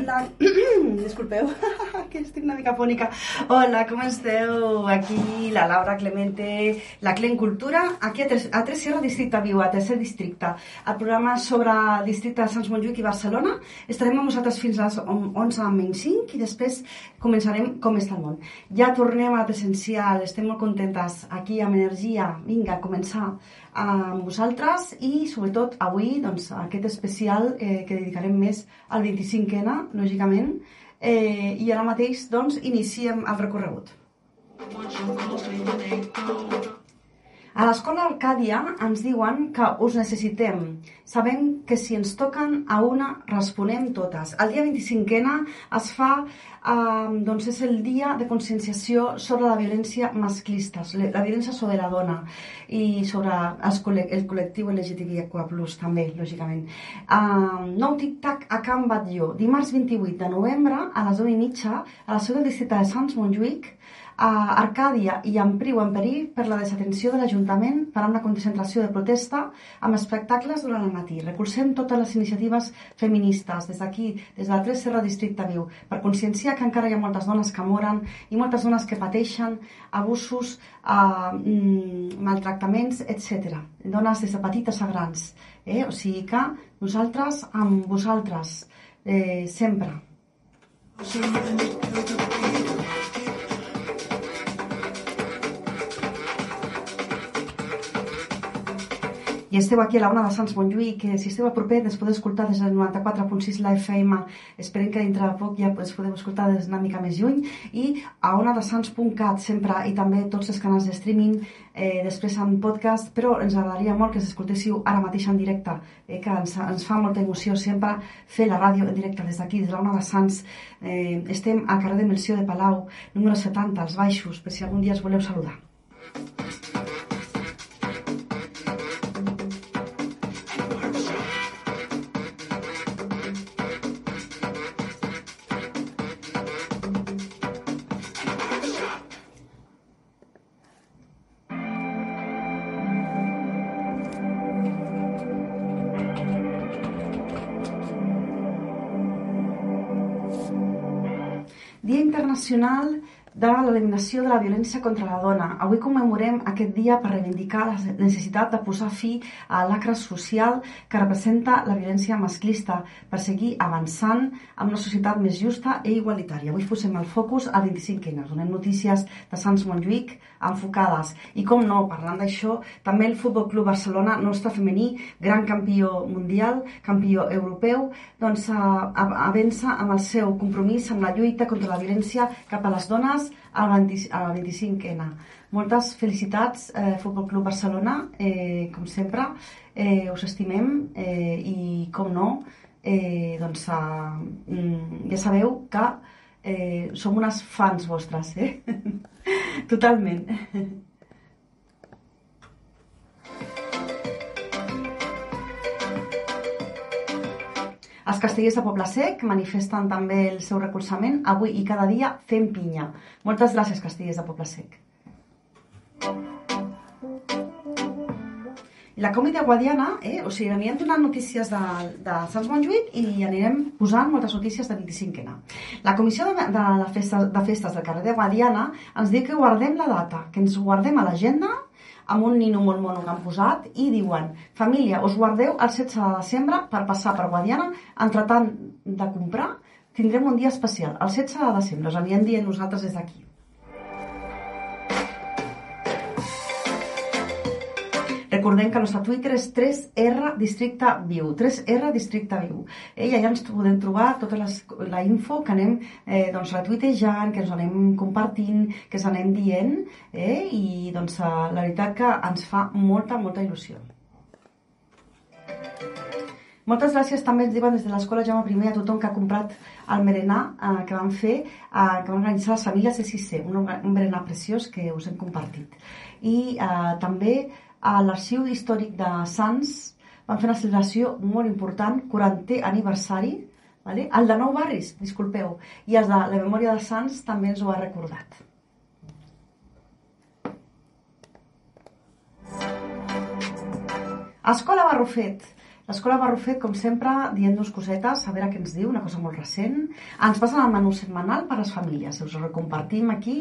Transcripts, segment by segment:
Hola, disculpeu, que estic una mica fònica. Hola, com esteu? Aquí la Laura Clemente, la Clen Cultura, aquí a, Tres, a Tres Sierra Districte Viu, a tercer districte. El programa sobre districte de Sants Montjuïc i Barcelona. Estarem amb vosaltres fins a les 11 menys 5 i després començarem com està el món. Ja tornem a presencial, estem molt contentes aquí amb energia. Vinga, començar amb vosaltres i sobretot avui doncs, aquest especial eh, que dedicarem més al 25N, lògicament, eh, i ara mateix doncs, iniciem el recorregut. A l'escola Arcàdia ens diuen que us necessitem. Sabem que si ens toquen a una, responem totes. El dia 25N es fa, eh, doncs és el dia de conscienciació sobre la violència masclista, la violència sobre la dona i sobre els, el col·lectiu LGTBIQ+, també, lògicament. Uh, nou tic-tac a Can Batlló, dimarts 28 de novembre a les 9 i mitja a la seu del districte de Sants Montjuïc a Arcàdia i Ampriu en perill per la desatenció de l'Ajuntament per a una concentració de protesta amb espectacles durant el matí. Recolzem totes les iniciatives feministes des d'aquí, des de la 3 Serra Districte Viu, per conscienciar que encara hi ha moltes dones que moren i moltes dones que pateixen abusos, eh, maltractaments, etc. Dones des de petites a grans. Eh? O sigui que nosaltres amb vosaltres, eh, sempre. I esteu aquí a la una de Sants Montjuïc, que si esteu a proper ens podeu escoltar des del 94.6 la FM, esperem que dintre de poc ja es podeu escoltar des una mica més lluny, i a ona de Sants.cat sempre, i també tots els canals de streaming, eh, després en podcast, però ens agradaria molt que s'escoltéssiu ara mateix en directe, eh, que ens, ens fa molta emoció sempre fer la ràdio en directe des d'aquí, des de la una de Sants. Eh, estem al carrer de Melció de Palau, número 70, als baixos, per si algun dia es voleu saludar. Día Internacional de l'eliminació de la violència contra la dona. Avui commemorem aquest dia per reivindicar la necessitat de posar fi a l'acre social que representa la violència masclista per seguir avançant en una societat més justa i igualitària. Avui posem el focus a 25 Donem notícies de Sants Montjuïc enfocades. I com no, parlant d'això, també el Futbol Club Barcelona, nostre femení, gran campió mundial, campió europeu, doncs avança amb el seu compromís amb la lluita contra la violència cap a les dones al, 20, al 25N. Moltes felicitats, eh, Futbol Club Barcelona, eh, com sempre, eh, us estimem eh, i, com no, eh, doncs, eh, ja sabeu que eh, som unes fans vostres, eh? Totalment. Els castellers de Poble Sec manifesten també el seu recolzament. Avui i cada dia fem pinya. Moltes gràcies, castellers de Poble Sec. La Còmida Guadiana, eh? o sigui, anirem donant notícies de, de Sants Montjuïc i anirem posant moltes notícies de 25ena. La Comissió de, de, de, festes, de Festes del carrer de Guadiana ens diu que guardem la data, que ens guardem a l'agenda amb un nino molt mono que han posat i diuen família, us guardeu el 16 de desembre per passar per Guadiana entre tant de comprar. Tindrem un dia especial, el 16 de desembre us anirem dient nosaltres des d'aquí Recordem que el nostre Twitter és 3R Districte Viu, 3R Districte Viu. Eh, I allà ens podem trobar tota les, la info que anem eh, doncs, retuitejant, que ens anem compartint, que ens anem dient, eh, i doncs, eh, la veritat que ens fa molta, molta il·lusió. Moltes gràcies també ens diuen des de l'Escola Jaume I a tothom que ha comprat el berenar eh, que van fer, eh, que van organitzar les famílies de 6C, un, un berenar preciós que us hem compartit. I eh, també a l'Arxiu Històric de Sants van fer una celebració molt important, 40è aniversari, vale? el de Nou Barris, disculpeu, i el de la memòria de Sants també ens ho ha recordat. Escola Barrufet. L'escola Barrufet, com sempre, dient-nos cosetes, a veure què ens diu, una cosa molt recent. Ens passen el menú setmanal per a les famílies. Us ho recompartim aquí,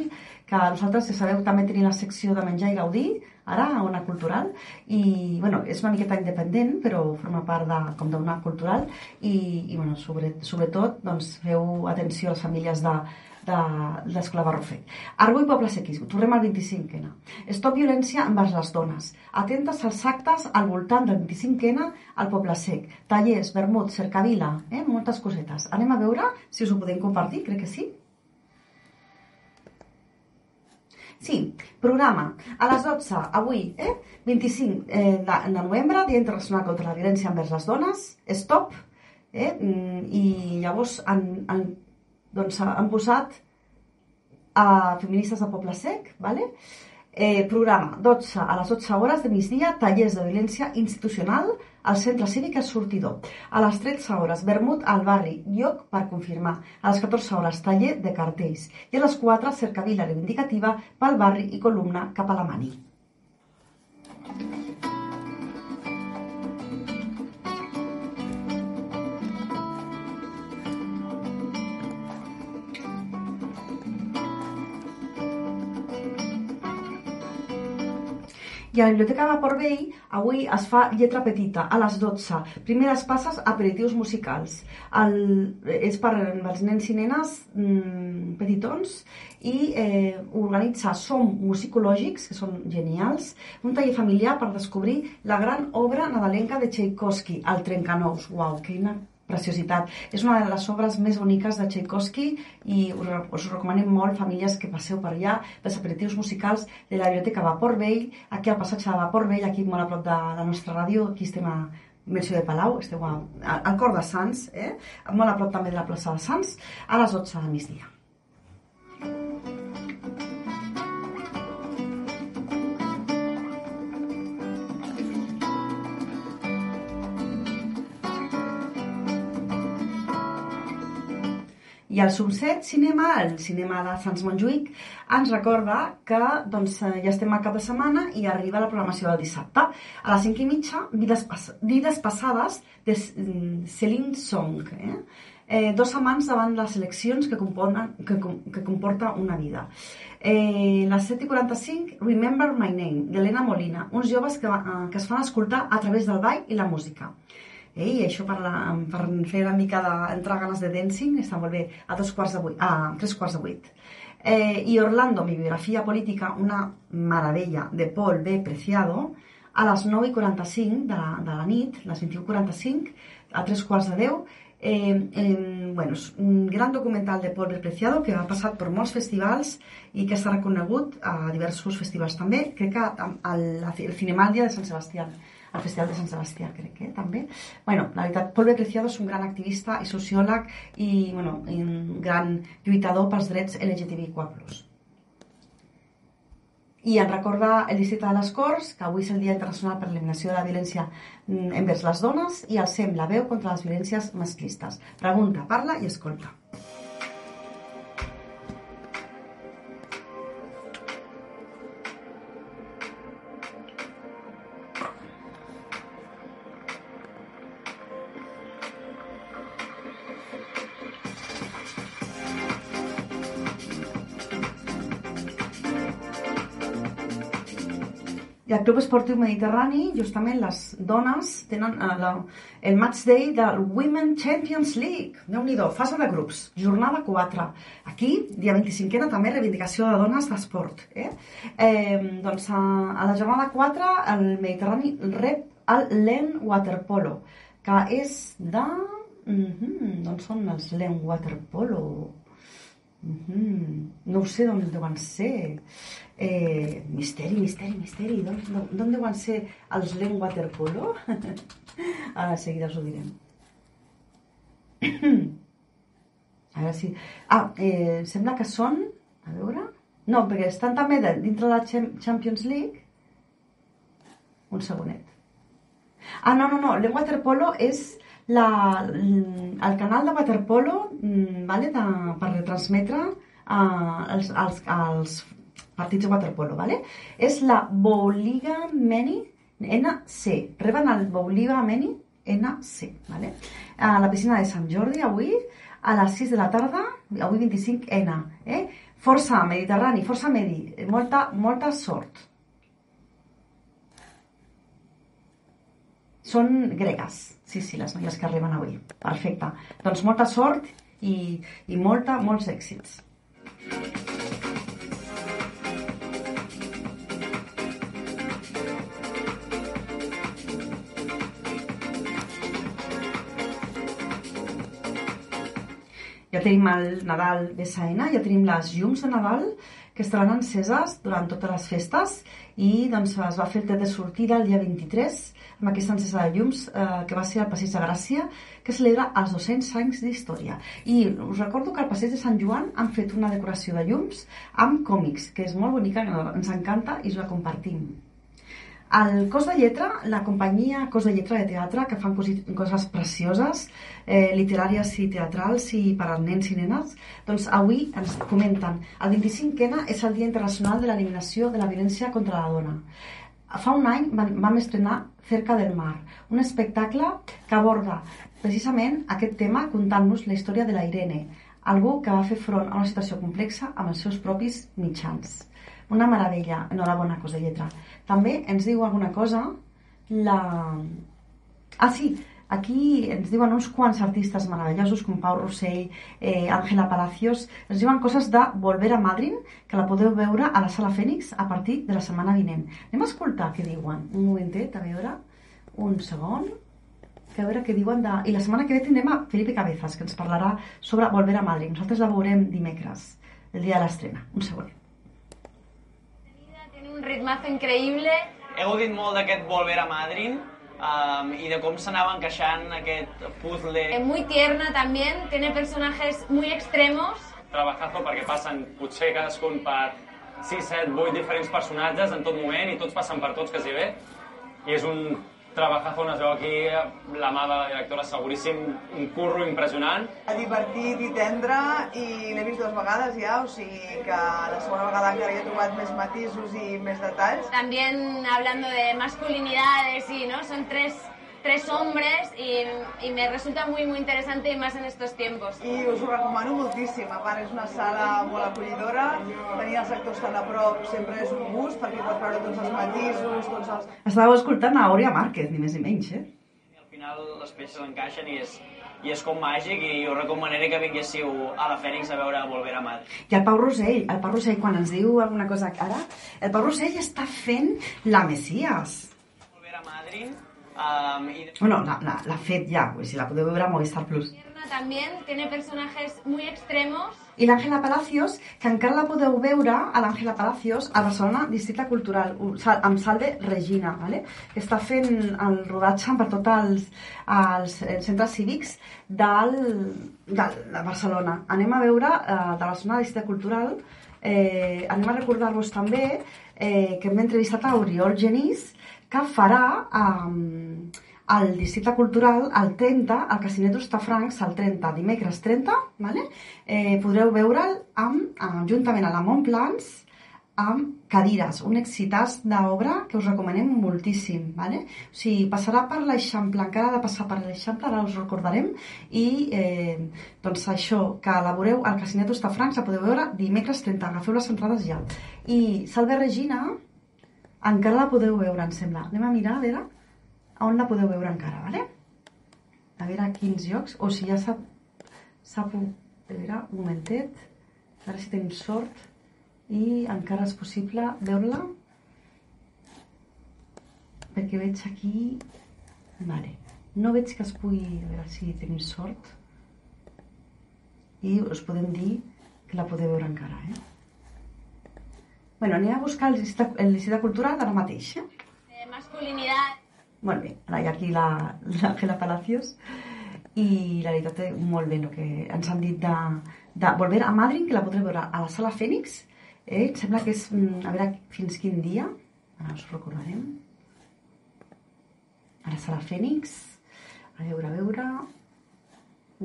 que nosaltres, ja sabeu, també tenim la secció de menjar i gaudir, ara, a Ona Cultural, i, bueno, és una miqueta independent, però forma part de, com d'una cultural, i, i bueno, sobre, sobretot, doncs, feu atenció a les famílies de, de l'Escola Barrufet. Argo i Poble Sequis, tornem al 25N. Stop violència envers les dones. Atentes als actes al voltant del 25N al Poble Sec. Tallers, vermut, cercavila, eh? moltes cosetes. Anem a veure si us ho podem compartir, crec que sí. Sí, programa. A les 12, avui, eh? 25 eh, de, de novembre, Dia Internacional contra la Violència envers les Dones, Stop, eh? Mm, i llavors en, en doncs han posat a feministes de Poble Sec, ¿vale? Eh, programa 12 a les 12 hores de migdia, tallers de violència institucional al centre cívic El Sortidor. A les 13 hores, vermut al barri, lloc per confirmar. A les 14 hores, taller de cartells. I a les 4, cercavila reivindicativa pel barri i columna cap a la Mani. A la Biblioteca de Port Vell avui es fa lletra petita a les 12. Primeres passes aperitius musicals. El, és per als nens i nenes mmm, petitons i eh, organitza Som Musicològics, que són genials, un taller familiar per descobrir la gran obra nadalenca de Tchaikovsky, El Trencanous. Uau, quina preciositat. És una de les obres més boniques de Tchaikovsky i us, us recomanem molt, famílies, que passeu per allà, dels aperitius musicals de la Biblioteca Vapor Vell, aquí al passatge de Vapor Vell, aquí molt a prop de la nostra ràdio, aquí estem a Menció de Palau, esteu a, al cor de Sants, eh? molt a prop també de la plaça de Sants, a les 12 de migdia. I el Sunset Cinema, el cinema de Sants Montjuïc, ens recorda que doncs, eh, ja estem al cap de setmana i arriba la programació del dissabte. A les 5 i mitja, vides, pas vides passades de mm, Celine Song. Eh? Eh, dos amants davant les eleccions que, componen, que, que comporta una vida. Eh, les 7 i 45, Remember My Name, d'Helena Molina, uns joves que, eh, que es fan escoltar a través del ball i la música. Eh? Això per, la, per fer una mica d'entrar ganes de dancing està molt bé, a dos quarts de vuit, a tres quarts de vuit. Eh, I Orlando, mi biografia política, una meravella de Paul B. Preciado, a les 9 i 45 de la, de la nit, les 21.45, a tres quarts de 10, eh, eh, bueno, és un gran documental de Paul B. Preciado que ha passat per molts festivals i que està reconegut a diversos festivals també, crec que al, al Cinemandia de Sant Sebastià al Festival de Sant Sebastià, crec que també. Bueno, la veritat, Paul B. Preciado és un gran activista i sociòleg i, bueno, un gran lluitador pels drets LGTBIQ+. I en recorda el districte de les Corts, que avui és el Dia Internacional per l'Eliminació de la Violència mm, envers les dones, i el SEM, la veu contra les violències masclistes. Pregunta, parla i escolta. I al Club Esportiu Mediterrani, justament les dones tenen eh, la, el match day del Women Champions League. déu nhi fase de grups, jornada 4. Aquí, dia 25 també reivindicació de dones d'esport. Eh? Eh, doncs a, a la jornada 4 el Mediterrani rep el Len Waterpolo, que és de... Mm -hmm, d'on són els Len Waterpolo? Mm -hmm, no ho sé d'on deuen ser. Eh, misteri, misteri, misteri. D'on deuen ser els Len Waterpolo? Ara seguida us ho direm. A veure si... Ah, eh, sembla que són... A veure... No, perquè estan també de, dintre de la Champions League. Un segonet. Ah, no, no, no. L'En Waterpolo és la, el canal de waterpolo mm, vale, de, per retransmetre uh, els, els, els partits de waterpolo, ¿vale? És la Bouliga Meni NC. Reben el Bouliga Meni NC. Vale? A la piscina de Sant Jordi, avui, a les 6 de la tarda, avui 25N. Eh? Força mediterrani, força medi, molta, molta sort. Són gregues, sí, sí, les noies que arriben avui. Perfecte. Doncs molta sort i, i molta, molts èxits. Ja tenim el Nadal BSN, ja tenim les llums de Nadal que estaran enceses durant totes les festes i doncs, es va fer el tret de sortida el dia 23 amb aquesta encesa de llums eh, que va ser al Passeig de Gràcia que celebra els 200 anys d'història. I us recordo que al Passeig de Sant Joan han fet una decoració de llums amb còmics, que és molt bonica, ens encanta i us la compartim. El Cos de Lletra, la companyia Cos de Lletra de Teatre, que fan coses precioses, eh, literàries i teatrals i per als nens i nenes, doncs avui ens comenten el 25N és el Dia Internacional de l'Eliminació de la Violència contra la Dona. Fa un any vam estrenar Cerca del Mar, un espectacle que aborda precisament aquest tema contant-nos la història de la Irene, algú que va fer front a una situació complexa amb els seus propis mitjans. Una meravella, enhorabona, cosa de lletra. També ens diu alguna cosa la... Ah, sí, aquí ens diuen uns quants artistes meravellosos com Pau Rossell, eh, Ángela Palacios, ens diuen coses de Volver a Madrid, que la podeu veure a la Sala Fènix a partir de la setmana vinent. Anem a escoltar què diuen. Un momentet, a veure, un segon, a veure què diuen de... I la setmana que ve tindrem a Felipe Cabezas, que ens parlarà sobre Volver a Madrid. Nosaltres la veurem dimecres, el dia de l'estrena. Un segon un ritmazo increïble. He gaudit molt d'aquest Volver a Madrid um, i de com s'anava encaixant aquest puzzle. Es muy tierna también, tiene personajes muy extremos. Trabajazo perquè passen potser cadascun per 6, 7, 8 diferents personatges en tot moment i tots passen per tots quasi bé. I és un Trabajazo on es veu aquí la mà de la directora, seguríssim, un curro impressionant. Divertit i tendre i l'he vist dues vegades ja, o sigui que la segona vegada encara hi he trobat més matisos i més detalls. También hablando de masculinidades y, ¿no? Son tres tres hombres y, y, me resulta muy, muy interesante y más en estos tiempos. I us ho recomano moltíssim. A part, és una sala molt acollidora, tenir els actors tan a prop sempre és un gust perquè pots veure tots els matisos, tots els... Estàveu escoltant a Aurea Márquez, ni més ni menys, eh? I al final les peces encaixen i és, i és com màgic i jo recomanaré que vinguéssiu a la Fènix a veure Volver a Madrid. I el Pau Rossell, el Pau Rossell quan ens diu alguna cosa ara, el Pau Rossell està fent la Messias. Volver a Madrid Um, y... Bueno, la, la, la fet ja, pues, si la podeu veure a Movistar Plus. También tiene personajes muy extremos. I l'Àngela Palacios, que encara la podeu veure a l'Àngela Palacios a Barcelona Districte Cultural, amb Salve Regina, ¿vale? que està fent el rodatge per tots els, els, els centres cívics del, de, de Barcelona. Anem a veure eh, de la zona Districte Cultural, eh, anem a recordar-vos també eh, que hem entrevistat a Oriol Genís, que farà um, el districte cultural el 30, al Casinet d'Ostafrancs, el 30, dimecres 30, vale? eh, podreu veure'l amb, amb, juntament a la Montplans amb cadires, un excitàs d'obra que us recomanem moltíssim. Vale? O sigui, passarà per l'Eixample, encara ha de passar per l'Eixample, ara us recordarem, i eh, doncs això, que la veureu al Casinet d'Ostafrancs, la podeu veure dimecres 30, agafeu les entrades ja. I Salve Regina, encara la podeu veure, em sembla. Anem a mirar, a veure, on la podeu veure encara, vale? A veure quins llocs, o si ja s'ha... a veure, un momentet, a veure si tenim sort i encara és possible veure-la perquè veig aquí vale. no veig que es pugui a veure si tenim sort i us podem dir que la podeu veure encara eh? Bueno, anem a buscar el districte, el districte cultural ara mateix. Eh? De masculinitat. Molt bé, ara hi ha aquí l'Àngela la, Palacios i la veritat és molt bé el que ens han dit de, de Volver a Madrid, que la podreu veure a la Sala Fènix. Eh? Em sembla que és, mm, a veure fins quin dia, ara us recordarem. A la Sala Fènix, a veure, a veure,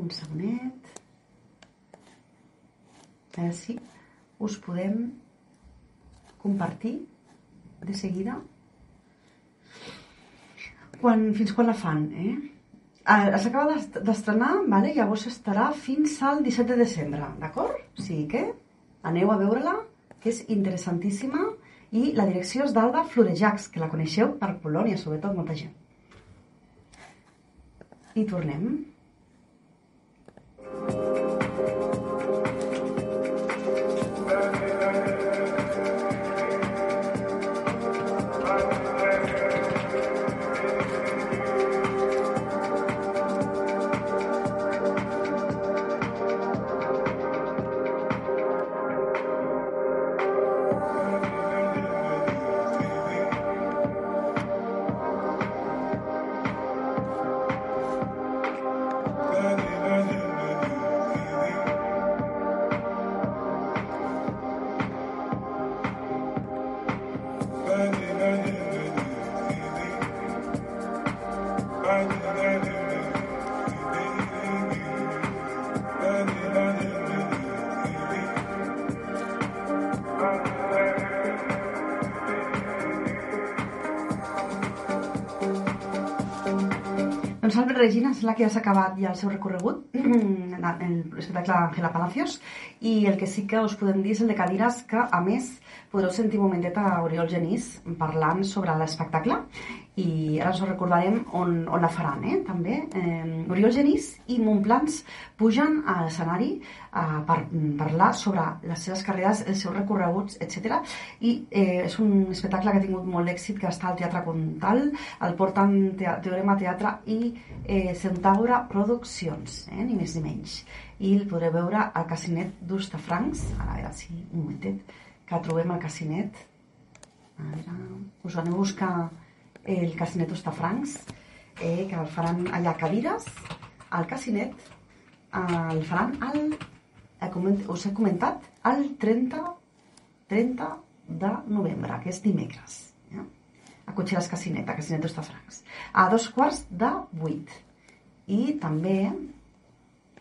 un segonet. A veure si us podem compartir de seguida quan, fins quan la fan, eh? Eh, S'acaba d'est- d'estrenar, vale? llavors estarà fins al 17 de desembre, d'acord? O sigui que aneu a veure-la, que és interessantíssima, i la direcció és d'Alba Florejacs, que la coneixeu per Polònia, sobretot molta gent. I tornem. Albert Regina és la que ja s'ha acabat ja el seu recorregut, el espectacle d'Àngela Palacios, i el que sí que us podem dir és el de cadires, que a més podreu sentir un momentet a Oriol Genís parlant sobre l'espectacle, ara ho recordarem on, on la faran, eh, també. Eh, Oriol Genís i Montplans pugen a l'escenari eh, per parlar sobre les seves carreres, els seus recorreguts, etc. I eh, és un espectacle que ha tingut molt d'èxit, que està al Teatre Comtal, el porten Tea- Teorema Teatre i eh, Centaura Produccions, eh, ni més ni menys. I el podreu veure al Casinet d'Ustafrancs, ara a veure si un momentet, que trobem al Casinet. A veure, us aneu a buscar el Casinet Ostafrancs, eh, que el faran allà cadires, al Casinet, eh, el faran al, eh, us he comentat, el 30, 30 de novembre, que és dimecres. Ja? A Cotxeres Casinet, a Casinet Ostafrancs. A dos quarts de vuit. I també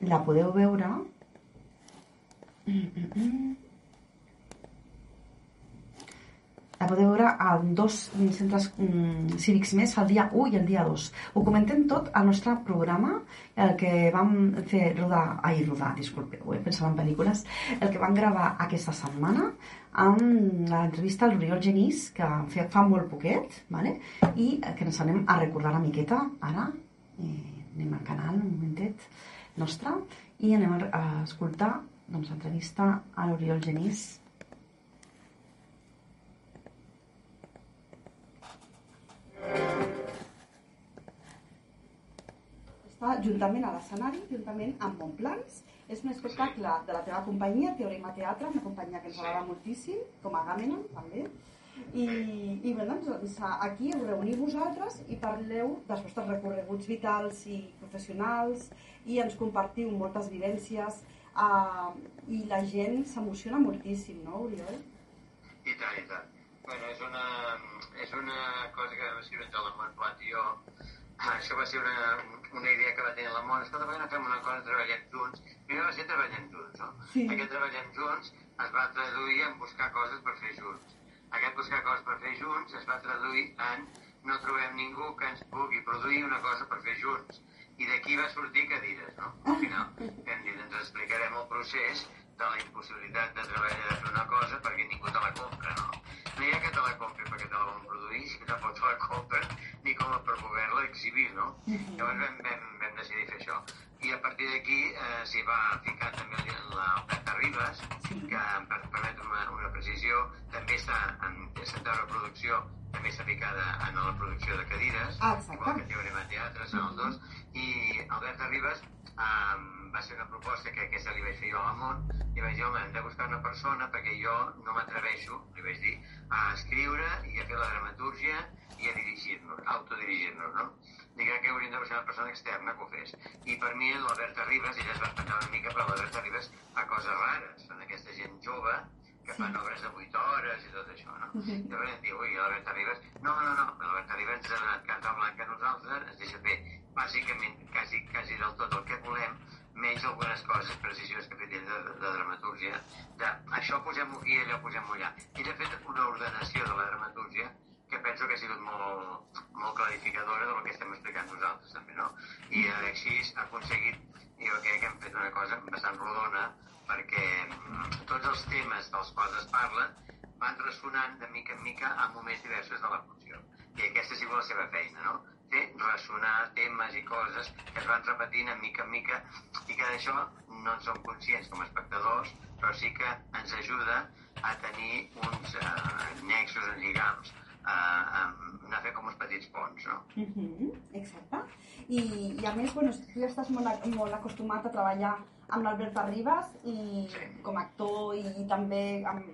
la podeu veure... Mm, mm, mm. La podeu veure a dos centres mm, cívics més, el dia 1 i el dia 2. Ho comentem tot al nostre programa, el que vam fer rodar, ai, rodar, disculpeu, eh, pensava en pel·lícules, el que vam gravar aquesta setmana amb l'entrevista al Oriol Genís, que fa, fa molt poquet, vale? i que ens anem a recordar una miqueta ara, eh, anem al canal un momentet nostre, i anem a escoltar doncs, l'entrevista a l'Oriol Genís juntament a l'escenari, juntament amb Montplans. És un espectacle de la teva companyia, Teorema Teatre, una companyia que ens agrada moltíssim, com a Gamenon, també. I, i bé, doncs, aquí us reuniu vosaltres i parleu dels vostres recorreguts vitals i professionals i ens compartiu moltes vivències uh, i la gent s'emociona moltíssim, no, Oriol? I tant, i tant. Bueno, és una, és una cosa que vam escriure entre la Montplat i jo. Ah, Això va ser una, una idea que va tenir la Mont. Escolta, per què no fem una cosa, treballem junts? Primer va ser treballem junts, no? Sí. Aquest treballem junts es va traduir en buscar coses per fer junts. Aquest buscar coses per fer junts es va traduir en no trobem ningú que ens pugui produir una cosa per fer junts. I d'aquí va sortir cadires, no? Al final hem dit, ens explicarem el procés de la impossibilitat de treballar de fer una cosa perquè ningú te la compra, no? No hi ha que te la compri perquè te la van produir, si tampoc te la compren ni com a per poder-la exhibir, no? Llavors vam, vam, vam decidir fer això. I a partir d'aquí eh, s'hi va ficar també l'Alberta Ribas, que per- una, una precisió, també està en Centaura Producció, també està ficada en la producció de cadires, Ah, exacte. igual que Teorema Teatre, són els dos, i Alberta Ribas um, va ser una proposta que aquesta li vaig fer jo a la Mont, i vaig dir, home, hem de buscar una persona perquè jo no m'atreveixo, li vaig dir, a escriure i a fer la dramatúrgia i a dirigir-nos, autodirigir-nos, no? Dic que hauríem de buscar una persona externa que ho fes. I per mi l'Alberta Ribas, ella es va espantar una mica, però l'Alberta Ribas fa coses rares, són aquesta gent jove que fan obres de 8 hores i tot això, no? Llavors em diu, ui, l'Alberta Ribas... No, no, no, l'Alberta Ribas ens ha donat carta blanca a nosaltres, ens deixa fer bàsicament quasi, quasi del tot el que volem, menys algunes coses, precisions que ha fet ell de, de, de dramatúrgia, de això posem-ho aquí, allò posem-ho allà. Ell ha fet una ordenació de la dramatúrgia que penso que ha sigut molt, molt clarificadora del que estem explicant nosaltres, també, no? I així ha aconseguit, jo crec que hem fet una cosa bastant rodona, perquè mm, tots els temes dels quals es parla van ressonant de mica en mica a moments diversos de la funció. I aquesta ha sigut la seva feina, no? Fer ressonar temes i coses que es van repetint en mica en mica i que d'això no en som conscients com a espectadors, però sí que ens ajuda a tenir uns eh, nexos, en lligams, anar a fer com uns petits ponts, no? Uh -huh, exacte. I, I a més, bueno, tu ja estàs molt, molt acostumat a treballar amb l'Albert Arribas i Sí. com a actor i, i també amb,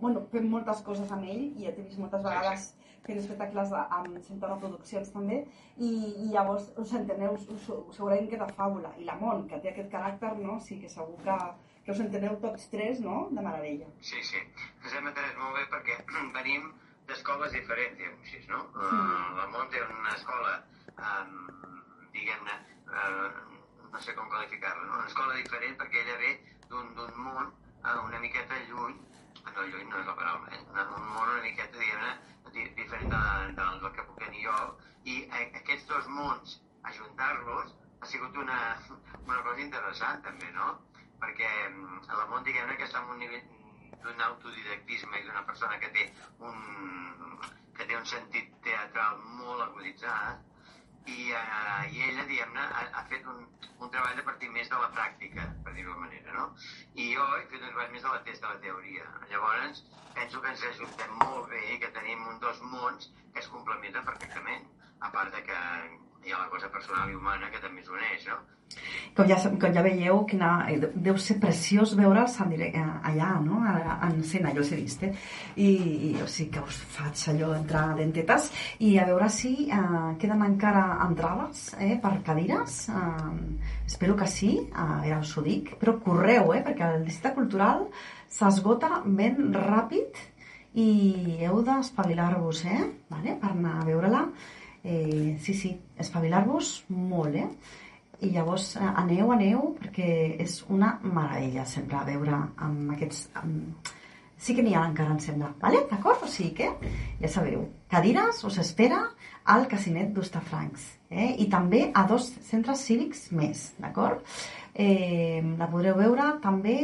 bueno, fem moltes coses amb ell i ja t'he vist moltes Sí, vegades fent espectacles amb Centona Produccions també i, i llavors us enteneu us, us, segurament que de fàbula i la Mont, que té aquest caràcter, no? Sí que segur que, que us enteneu tots tres, no? De meravella. Sí, sí. Ens hem entès molt bé perquè venim d'escoles diferents, diguem així, no? Uh, la Mont té una escola, um, diguem-ne, uh, no sé com qualificar-la, no? una escola diferent perquè ella ve d'un món uh, una miqueta lluny, no, lluny no és la paraula, eh? Un món una miqueta, diguem-ne, di- diferent de, de, del que puc tenir jo, i eh, aquests dos mons, ajuntar-los, ha sigut una, una cosa interessant també, no? perquè la món diguem-ne que està en un nivell d'un autodidactisme i d'una persona que té un, que té un sentit teatral molt aguditzat i, eh, i ella, diguem-ne, ha, ha fet un, un treball a partir més de la pràctica, per dir-ho manera, no? I jo he fet un treball més de la testa de la teoria. Llavors, penso que ens ajuntem molt bé i que tenim un dos mons que es complementen perfectament, a part de que hi ha la cosa personal i humana que també ens uneix, no? Com ja, com ja veieu, quina, eh, deu ser preciós veure'ls eh, allà, no? En escena, jo els he vist, eh? I, i o sigui que us faig allò entrar dentetes i a veure si eh, queden encara entrades eh, per cadires. Eh, espero que sí, eh, ja us ho dic, però correu, eh? Perquè el districte cultural s'esgota ben ràpid i heu d'espavilar-vos, eh? Vale? Per anar a veure-la. Eh, sí, sí, espavilar-vos molt, eh? I llavors eh, aneu, aneu, perquè és una meravella sempre veure amb aquests... Amb... Sí que n'hi ha encara, em sembla, vale? d'acord? O sigui que, ja sabeu, cadires us espera al Casinet d'Ustafrancs eh? i també a dos centres cívics més, d'acord? Eh, la podreu veure també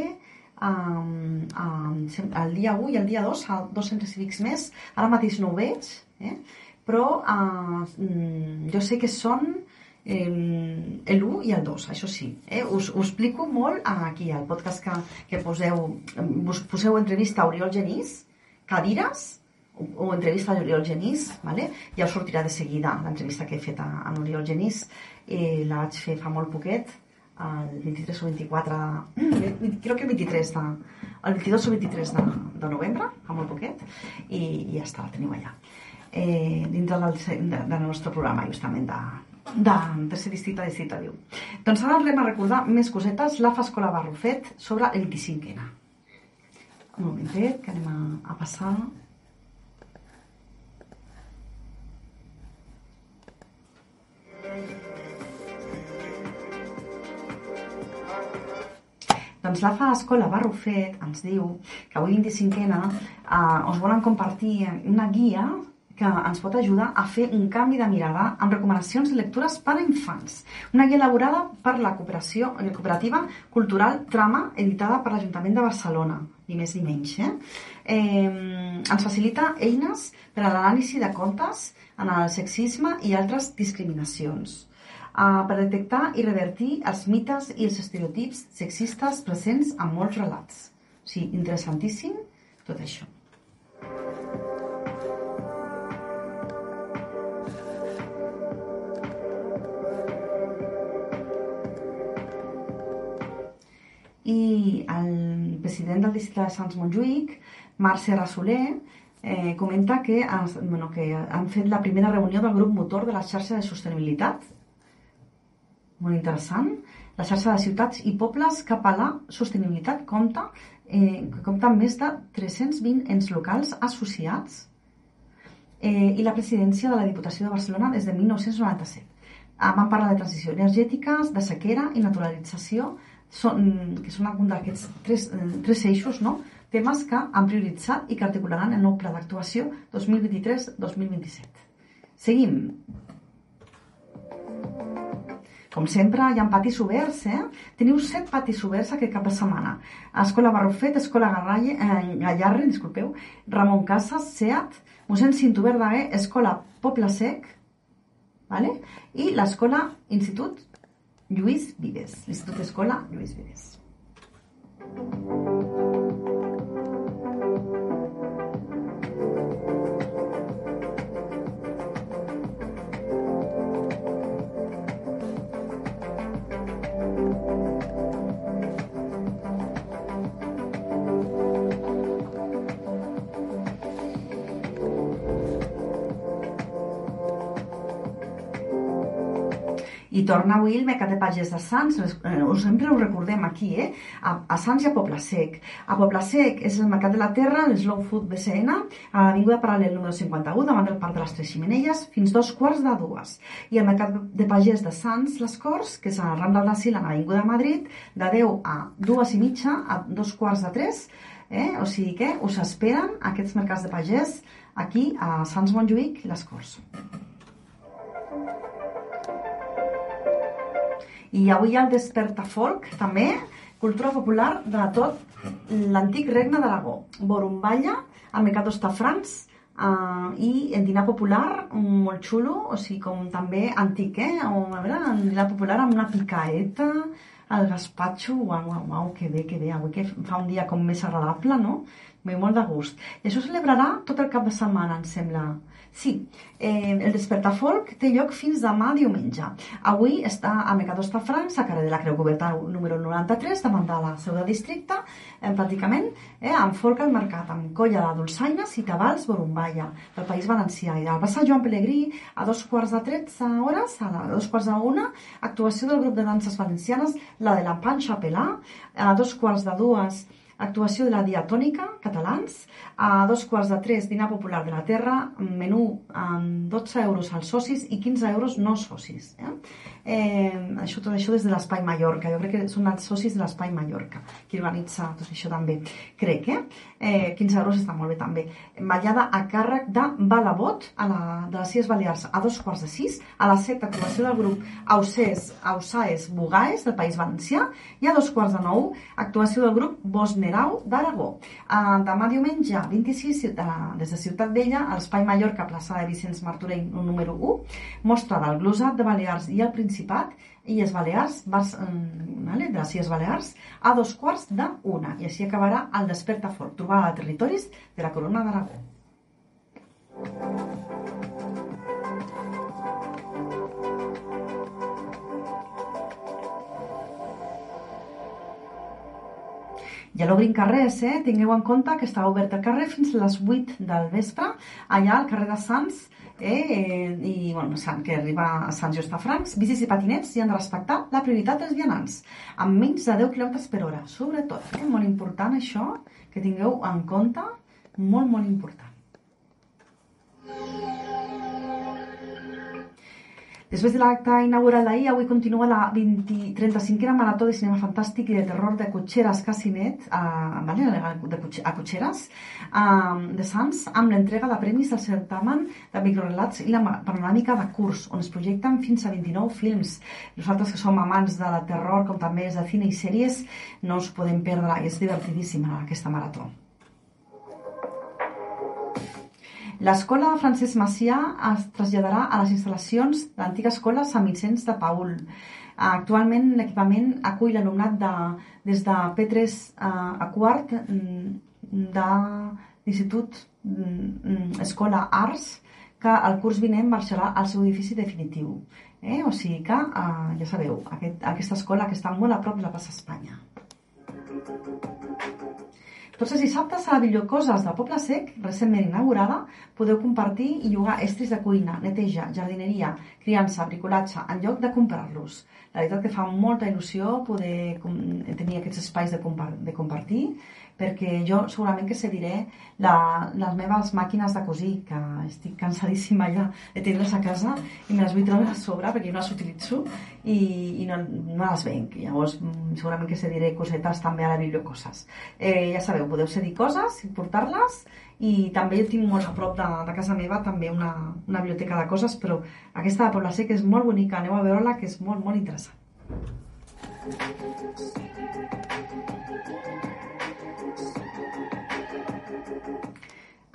um, um, el dia 1 i el dia 2 a dos centres cívics més, ara mateix no ho veig, eh? però uh, jo sé que són el, el 1 i el 2, això sí. Eh? Us, us explico molt aquí al podcast que, que poseu, us poseu entrevista a Oriol Genís, cadires, o, o entrevista a Oriol Genís, vale? ja us sortirà de seguida l'entrevista que he fet a, a Oriol Genís, eh, la vaig fer fa molt poquet, el 23 o 24 de, crec que el 23 de, el 22 o 23 de, de novembre, fa molt poquet, i, i ja està, la teniu allà. Eh, dintre del, de, del nostre programa, justament, de, de tercer districte de districte diu. Doncs ara anem a recordar més cosetes. La Escola Barrufet sobre el 25ena. Un momentet, que anem a, a passar... Doncs la fa Escola Barrufet ens diu que avui 25ena eh, us volen compartir una guia que ens pot ajudar a fer un canvi de mirada amb recomanacions de lectures per a infants. Una guia elaborada per la cooperació, la cooperativa cultural Trama, editada per l'Ajuntament de Barcelona, ni més ni menys. Eh? Eh, ens facilita eines per a l'anàlisi de contes en el sexisme i altres discriminacions uh, per detectar i revertir els mites i els estereotips sexistes presents en molts relats. O sigui, interessantíssim tot això. I president del districte de Sants Montjuïc, Marc Serra Soler, eh, comenta que, has, bueno, que han fet la primera reunió del grup motor de la xarxa de sostenibilitat molt interessant. La xarxa de ciutats i pobles cap a la sostenibilitat compta, eh, compta amb més de 320 ens locals associats eh, i la presidència de la Diputació de Barcelona des de 1997. Ah, van parlar de transició energètica, de sequera i naturalització, són, que són algun d'aquests tres, eh, tres eixos no? temes que han prioritzat i que articularan el nou pla d'actuació 2023-2027. Seguim. Com sempre, hi ha patis oberts, eh? Teniu set patis oberts aquest cap de setmana. Escola Barrufet, Escola Garralle, eh, Gallarre, disculpeu, Ramon Casas, SEAT, mossèn Cinto Verdaguer, Escola Poble Sec, vale? i l'Escola Institut Lluís Vives, l'Institut Escola Lluís Vives. I torna avui el Mercat de Pagès de Sants, eh, sempre ho recordem aquí, eh? A, a Sants i a Poble Sec. A Poble Sec és el Mercat de la Terra, l'Slow Food BCN, a l'Avinguda Paral·lel número 51, davant del Parc de les Tres Ximenelles, fins dos quarts de dues. I el Mercat de Pagès de Sants, les Corts, que és a la Rambla de Sila, a l'Avinguda de Madrid, de 10 a dues i mitja, a dos quarts de tres, eh? o sigui que us esperen aquests mercats de pagès aquí a Sants Montjuïc i les Corts. I avui hi ha el Desperta Folk, també, cultura popular de tot l'antic regne d'Aragó. Borumballa, el Mercat d'Ostafrancs, uh, i el dinar popular, molt xulo, o sigui, com també antic, eh? O, a veure, el dinar popular amb una picaeta, el gaspatxo, uau, uau, uau, que bé, que bé, avui que fa un dia com més agradable, no? Ve molt de gust. I això celebrarà tot el cap de setmana, em sembla. Sí, eh, el Despertar Folk té lloc fins demà diumenge. Avui està a Mercador Francs, a carrer de la Creu Coberta número 93, davant de la seu de districte, eh, pràcticament, eh, amb folk al mercat, amb colla de dolçaines i tabals borumballa, del País Valencià. I al passar Joan Pellegrí, a dos quarts de 13 hores, a, dos quarts de una, actuació del grup de danses valencianes, la de la Panxa Pelà, a dos quarts de dues, actuació de la diatònica, catalans, a dos quarts de tres, dinar popular de la terra, menú amb 12 euros als socis i 15 euros no socis. Eh? Eh, això, tot això des de l'Espai Mallorca, jo crec que són els socis de l'Espai Mallorca, qui organitza tot això també, crec, eh? eh 15 euros està molt bé també. Ballada a càrrec de Balabot, a la, de les Cies Balears, a dos quarts de sis, a la set, actuació del grup Ausès, Ausaes Bugaes, del País Valencià, i a dos quarts de nou, actuació del grup Bosnerau d'Aragó. Eh, demà diumenge, 26, de la, des de Ciutat Vella, a l'Espai Mallorca, plaça de Vicenç Martorell, número 1, mostra del glosat de Balears i el Principat, Illes Balears, Bars, vale, de les Balears, a dos quarts de una. I així acabarà el Desperta Fort, trobada de territoris de la Corona d'Aragó. Ja l'obrin carrers, eh? Tingueu en compte que està obert el carrer fins a les 8 del vespre, allà al carrer de Sants, eh? i bueno, Sant, que arriba a Sant Just a Francs, bicis i patinets i han de respectar la prioritat dels vianants, amb menys de 10 km per hora, sobretot. Eh? Molt important això, que tingueu en compte, molt, molt important. Després de l'acte inaugural d'ahir, avui continua la 20, 35a Marató de Cinema Fantàstic i de Terror de Cotxeres Casinet, a, vale, de, a Cotxeres, a, de Sants, amb l'entrega de premis del certamen de microrelats i la panoràmica de curs, on es projecten fins a 29 films. Nosaltres que som amants de la terror, com també és de cine i sèries, no us podem perdre, és divertidíssima aquesta marató. L'escola Francesc Macià es traslladarà a les instal·lacions de l'antiga escola Sant Vicenç de Paul. Actualment l'equipament acull l'alumnat de, des de P3 a, a quart mm, de l'Institut mm, Escola Arts que el curs vinent marxarà al seu edifici definitiu. Eh? O sigui que, eh, ja sabeu, aquest, aquesta escola que està molt a prop de la plaça Espanya. Tots els dissabtes a la Bibliocoses del Poble Sec, recentment inaugurada, podeu compartir i llogar estris de cuina, neteja, jardineria, criança, bricolatge, en lloc de comprar-los. La veritat que fa molta il·lusió poder tenir aquests espais de, compar de compartir perquè jo segurament que cediré la, les meves màquines de cosir, que estic cansadíssima ja de tenir-les a casa i me les vull treure a sobre perquè no les utilitzo i, i no, no les venc. Llavors mm, segurament que cediré cosetes també a la bibliocoses. Eh, ja sabeu, podeu cedir coses i portar-les i també tinc molt a prop de, de casa meva també una, una biblioteca de coses, però aquesta de Pobla Sec és molt bonica, aneu a veure-la que és molt, molt interessant.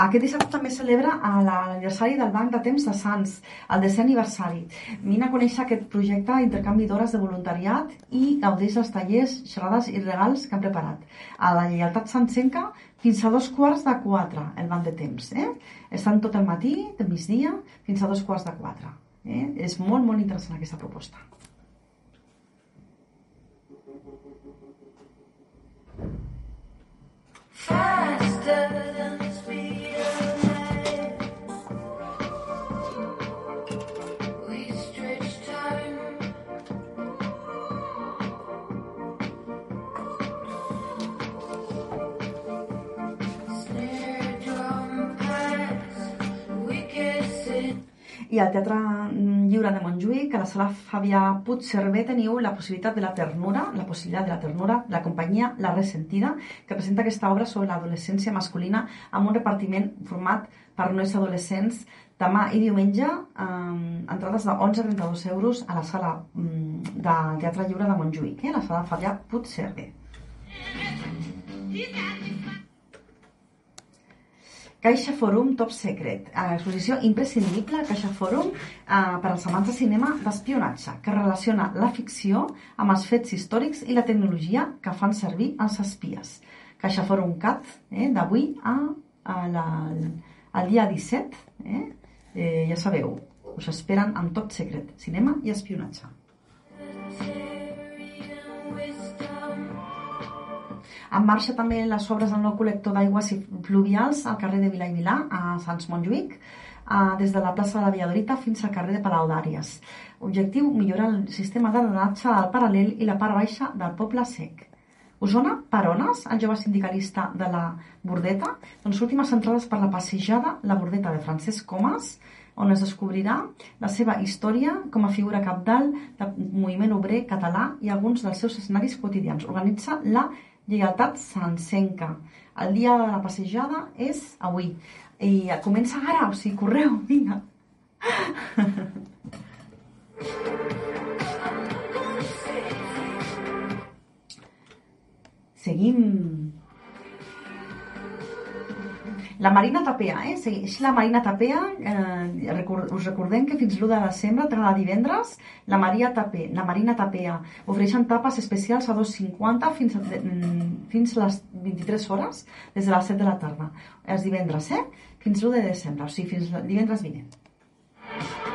Aquest dissabte també celebra l'aniversari del Banc de Temps de Sants, el desè aniversari. Vine a conèixer aquest projecte d'intercanvi d'hores de voluntariat i gaudeix dels tallers, xerrades i regals que han preparat. A la Lleialtat Santsenca fins a dos quarts de quatre, el Banc de Temps. Eh? Estan tot el matí, del migdia, fins a dos quarts de quatre. Eh? És molt, molt interessant aquesta proposta. I al Teatre Lliure de Montjuïc, a la sala Fabià Puigcerver, teniu la possibilitat de la ternura, la possibilitat de la ternura, la companyia La Resentida, que presenta aquesta obra sobre l'adolescència masculina amb un repartiment format per nois adolescents demà i diumenge, eh, entrades de 11 a 32 euros a la sala mm, de Teatre Lliure de Montjuïc, eh, la sala Fabià Puigcerver. Caixa Forum Top Secret, exposició imprescindible Caixa Forum eh, per als amants de cinema d'espionatge, que relaciona la ficció amb els fets històrics i la tecnologia que fan servir els espies. Caixa Forum Cat, eh, d'avui a, a la, al dia 17, eh, eh, ja sabeu, us esperen amb Top Secret, cinema i espionatge. En marxa també les obres del nou col·lector d'aigües fluvials al carrer de Vila i Vilà, a Sants Montjuïc, des de la plaça de la Villadorita fins al carrer de Palau d'Àries. Objectiu, millorar el sistema de drenatge al paral·lel i la part baixa del poble sec. Osona, Parones, el jove sindicalista de la Bordeta, doncs últimes entrades per la passejada La Bordeta de Francesc Comas, on es descobrirà la seva història com a figura capdalt del moviment obrer català i alguns dels seus escenaris quotidians. Organitza la Lleialtat Sansenca. El dia de la passejada és avui. I comença ara, o sigui, correu, vinga. Seguim. La Marina Tapea, eh? Segueix la Marina Tapea. Eh, record, us recordem que fins l'1 de desembre, cada divendres, la, Maria Tapé, la Marina Tapea ofereixen tapes especials a 2,50 fins, a, fins a les 23 hores, des de les 7 de la tarda. Els divendres, eh? Fins l'1 de desembre, o sigui, fins divendres vinent.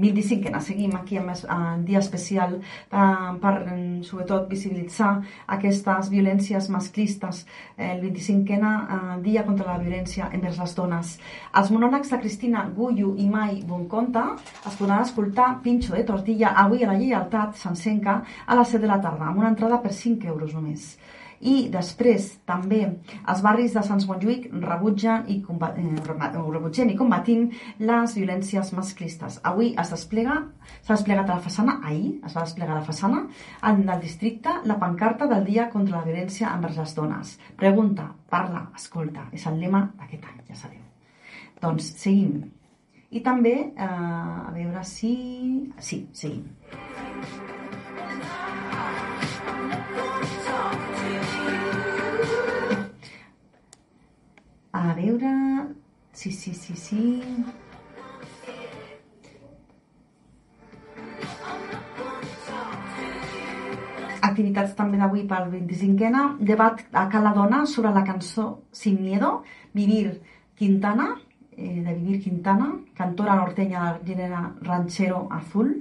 25ena, seguim aquí amb el dia especial eh, per, sobretot, visibilitzar aquestes violències masclistes, el 25ena eh, dia contra la violència envers les dones. Els monòlegs de Cristina Gullo i Mai Bonconta es podran escoltar Pincho de Tortilla avui a la Lleialtat Sansenca a les 7 de la tarda, amb una entrada per 5 euros només i després també els barris de Sants Montjuïc rebutgen i, eh, rebutgen i combatint les violències masclistes. Avui es desplega, s'ha desplegat a la façana, ahir es va desplegar a la façana, en el districte, la pancarta del dia contra la violència envers les dones. Pregunta, parla, escolta, és el lema d'aquest any, ja sabeu. Doncs seguim. I també, eh, a veure si... Sí, seguim. A veure... Sí, sí, sí, sí... Activitats també d'avui pel 25ena. Debat a Cala Dona sobre la cançó Sin Miedo. Vivir Quintana, eh, de Vivir Quintana, cantora norteña del gènere ranchero azul.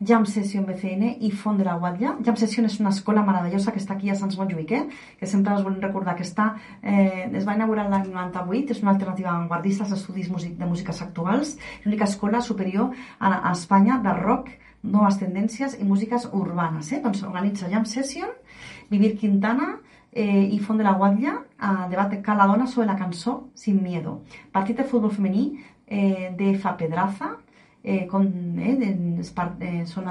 Jam Session BCN i Font de la Guatlla. Jam Session és una escola meravellosa que està aquí a Sants Montjuïc, eh? que sempre us volem recordar que està, eh, es va inaugurar l'any 98, és una alternativa avantguardista als estudis de músiques actuals, l'única escola superior a, a Espanya de rock, noves tendències i músiques urbanes. Eh? Doncs organitza Jam Session Vivir Quintana eh, i Font de la Guatlla, a debat de Cala Dona sobre la cançó Sin Miedo. Partit de futbol femení eh, de Fa Pedraza, eh, com, eh, de, eh, són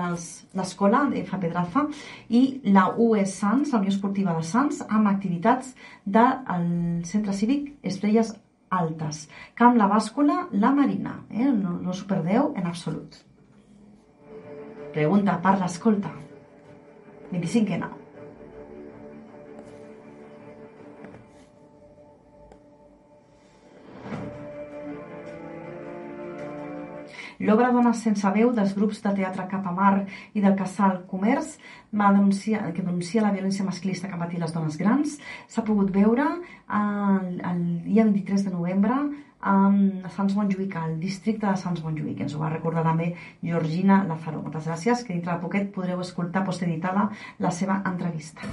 l'escola de Fa Pedraza i la US Sants, la Unió Esportiva de Sants, amb activitats del Centre Cívic Estrelles Altes. Camp La Bàscula, La Marina. Eh? No, no s'ho perdeu en absolut. Pregunta per l'escolta. 25 L'obra Dones sense veu dels grups de teatre Capamar i del Casal Comerç va denunciar, que denuncia la violència masclista que han patit les dones grans s'ha pogut veure el, el dia 23 de novembre a Sants Montjuïc, al districte de Sants Montjuïc. Ens ho va recordar també Georgina Lazaro. Moltes gràcies, que dintre de poquet podreu escoltar posteritada la seva entrevista.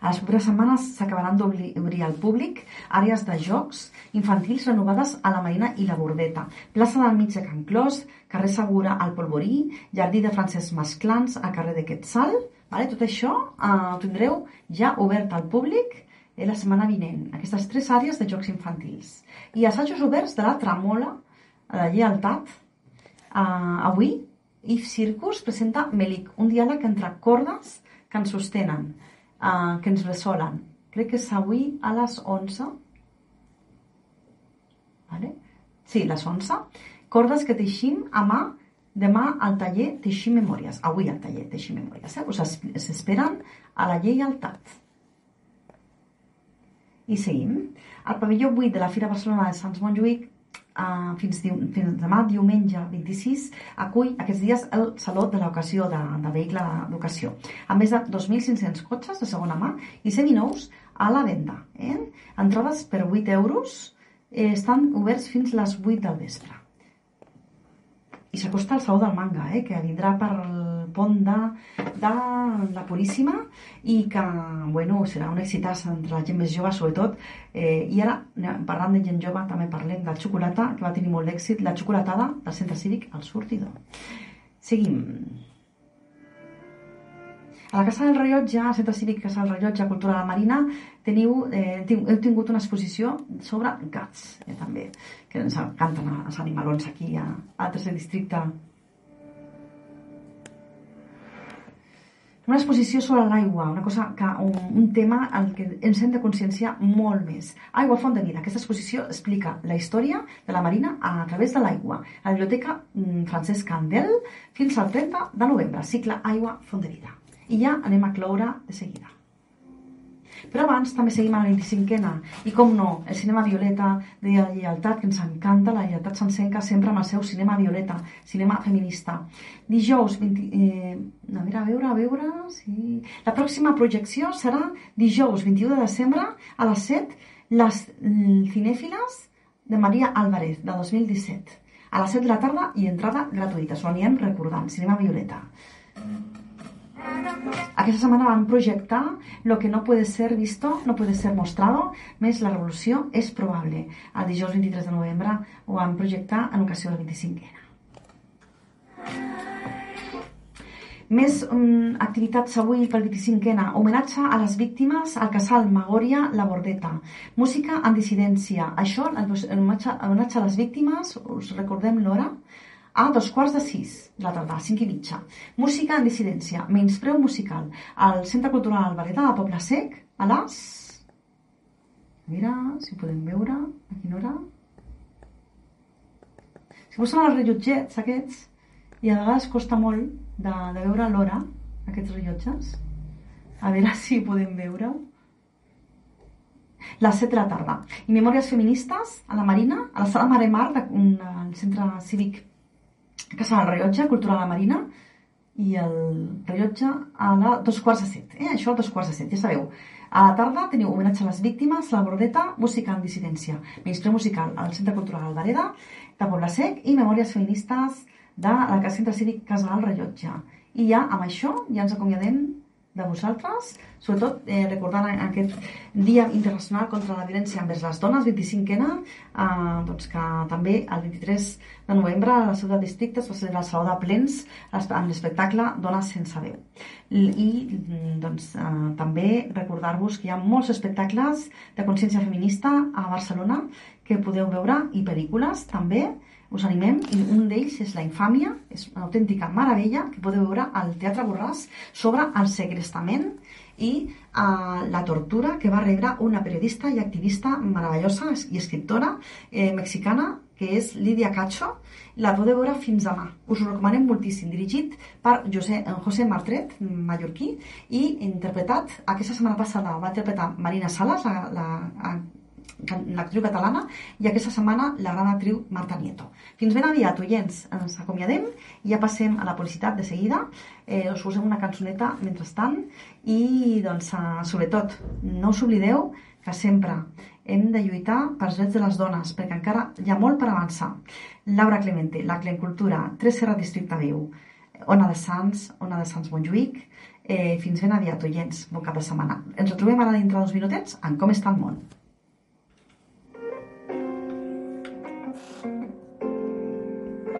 A les properes setmanes s'acabaran d'obrir al públic àrees de jocs infantils renovades a la Marina i la Bordeta, plaça del mig de Can Clos, carrer Segura al Polvorí, jardí de Francesc Masclans al carrer de Quetzal. Vale? Tot això eh, ho tindreu ja obert al públic eh, la setmana vinent, aquestes tres àrees de jocs infantils. I assajos oberts de la Tramola, a la Llealtat. Uh, avui, If Circus presenta Melic, un diàleg entre cordes que ens sostenen que ens ressolen. Crec que és avui a les 11. Vale? Sí, les 11. Cordes que teixim a mà demà al taller Teixim Memòries. Avui al taller Teixim Memòries. Eh? Us, es esperen a la lleialtat. I seguim. Al pavelló 8 de la Fira Barcelona de Sants Montjuïc uh, fins, fins demà, diumenge 26, acull aquests dies el Saló de l'Ocasió de, de Vehicle d'Educació, amb més de 2.500 cotxes de segona mà i seminous a la venda. Eh? Entrades per 8 euros eh, estan oberts fins les 8 del vespre. I s'acosta el Saló del Manga, eh, que vindrà per pont de, de la Puríssima i que, bueno, serà un exitàs entre la gent més jove, sobretot. Eh, I ara, parlant de gent jove, també parlem de xocolata, que va tenir molt d'èxit, la xocolatada del Centre Cívic al Sortidor. Seguim. A la Casa del Rellotge, al Centre Cívic Casa del Rellotge, Cultura de la Marina, teniu, eh, heu tingut una exposició sobre gats, eh, també, que ens encanten els animalons aquí a, a tercer districte Una exposició sobre l'aigua, una cosa que, un, un tema al que ens hem de conscienciar molt més. Aigua, font de vida. Aquesta exposició explica la història de la Marina a través de l'aigua. A la Biblioteca mm, Francesc Candel fins al 30 de novembre. Cicle Aigua, font de vida. I ja anem a cloure de seguida. Però abans també seguim a la 25ena. I com no, el cinema Violeta de lleialtat, que ens encanta, la lleialtat s'encenca sempre amb el seu cinema Violeta, cinema feminista. Dijous, 20, eh, a veure, a veure, a veure... Sí. La pròxima projecció serà dijous 21 de desembre a les 7, les cinèfiles de Maria Álvarez, de 2017. A les 7 de la tarda i entrada gratuïta. S'ho anirem recordant. Cinema Violeta. Aquesta setmana van projectar Lo que no puede ser visto, no puede ser mostrado, més la revolució és probable. El dijous 23 de novembre ho van projectar en ocasió del 25ena. Més um, activitats avui pel 25ena. Homenatge a les víctimes al casal Magòria La Bordeta. Música en dissidència. Això, homenatge, homenatge a les víctimes, us recordem l'hora? A dos quarts de sis de la tarda, cinc i mitja. Música en dissidència, menyspreu musical, al Centre Cultural Albareta de Poble Sec, a les... Mira, si podem veure, a quina hora... Si posen els rellotgets aquests, i a vegades costa molt de, de veure l'hora, aquests rellotges. A veure si podem veure-ho. Les 7 de la tarda. I Memòries Feministes a la Marina, a la sala Mare Mar del Centre Cívic Casa del Rellotge, Cultura de la Marina, i el rellotge a la dos quarts de set. Eh? Això a dos quarts de set, ja sabeu. A la tarda teniu homenatge a les víctimes, la bordeta, música en dissidència, ministre musical al Centre Cultural Alvareda, de Poble Sec i memòries feministes de la Centre Cívic Casa del Rellotge. I ja amb això ja ens acomiadem de vosaltres, sobretot eh, recordant aquest Dia Internacional contra la Violència envers les Dones, 25N, eh, doncs que també el 23 de novembre a la ciutat de districte es va celebrar el Saló de Plens amb l'espectacle Dones sense veu. I doncs, eh, també recordar-vos que hi ha molts espectacles de consciència feminista a Barcelona que podeu veure i pel·lícules també, us animem i un d'ells és La infàmia, és una autèntica meravella que podeu veure al Teatre Borràs sobre el segrestament i uh, la tortura que va rebre una periodista i activista meravellosa i escriptora eh, mexicana que és Lídia Cacho, la podeu veure fins demà. Us ho recomanem moltíssim, dirigit per José, eh, José Martret, mallorquí, i interpretat, aquesta setmana passada va interpretar Marina Salas, la, la l'actriu catalana, i aquesta setmana la gran actriu Marta Nieto. Fins ben aviat, oients, ens acomiadem ja passem a la publicitat de seguida. Eh, us posem una cançoneta mentrestant i, doncs, eh, sobretot, no us oblideu que sempre hem de lluitar pels drets de les dones, perquè encara hi ha molt per avançar. Laura Clemente, la Clencultura, 3 Serra Districte Viu, Ona de Sants, Ona de Sants Montjuïc, eh, fins ben aviat, oients, bon cap de setmana. Ens retrobem ara dintre d'uns minutets en Com està el món.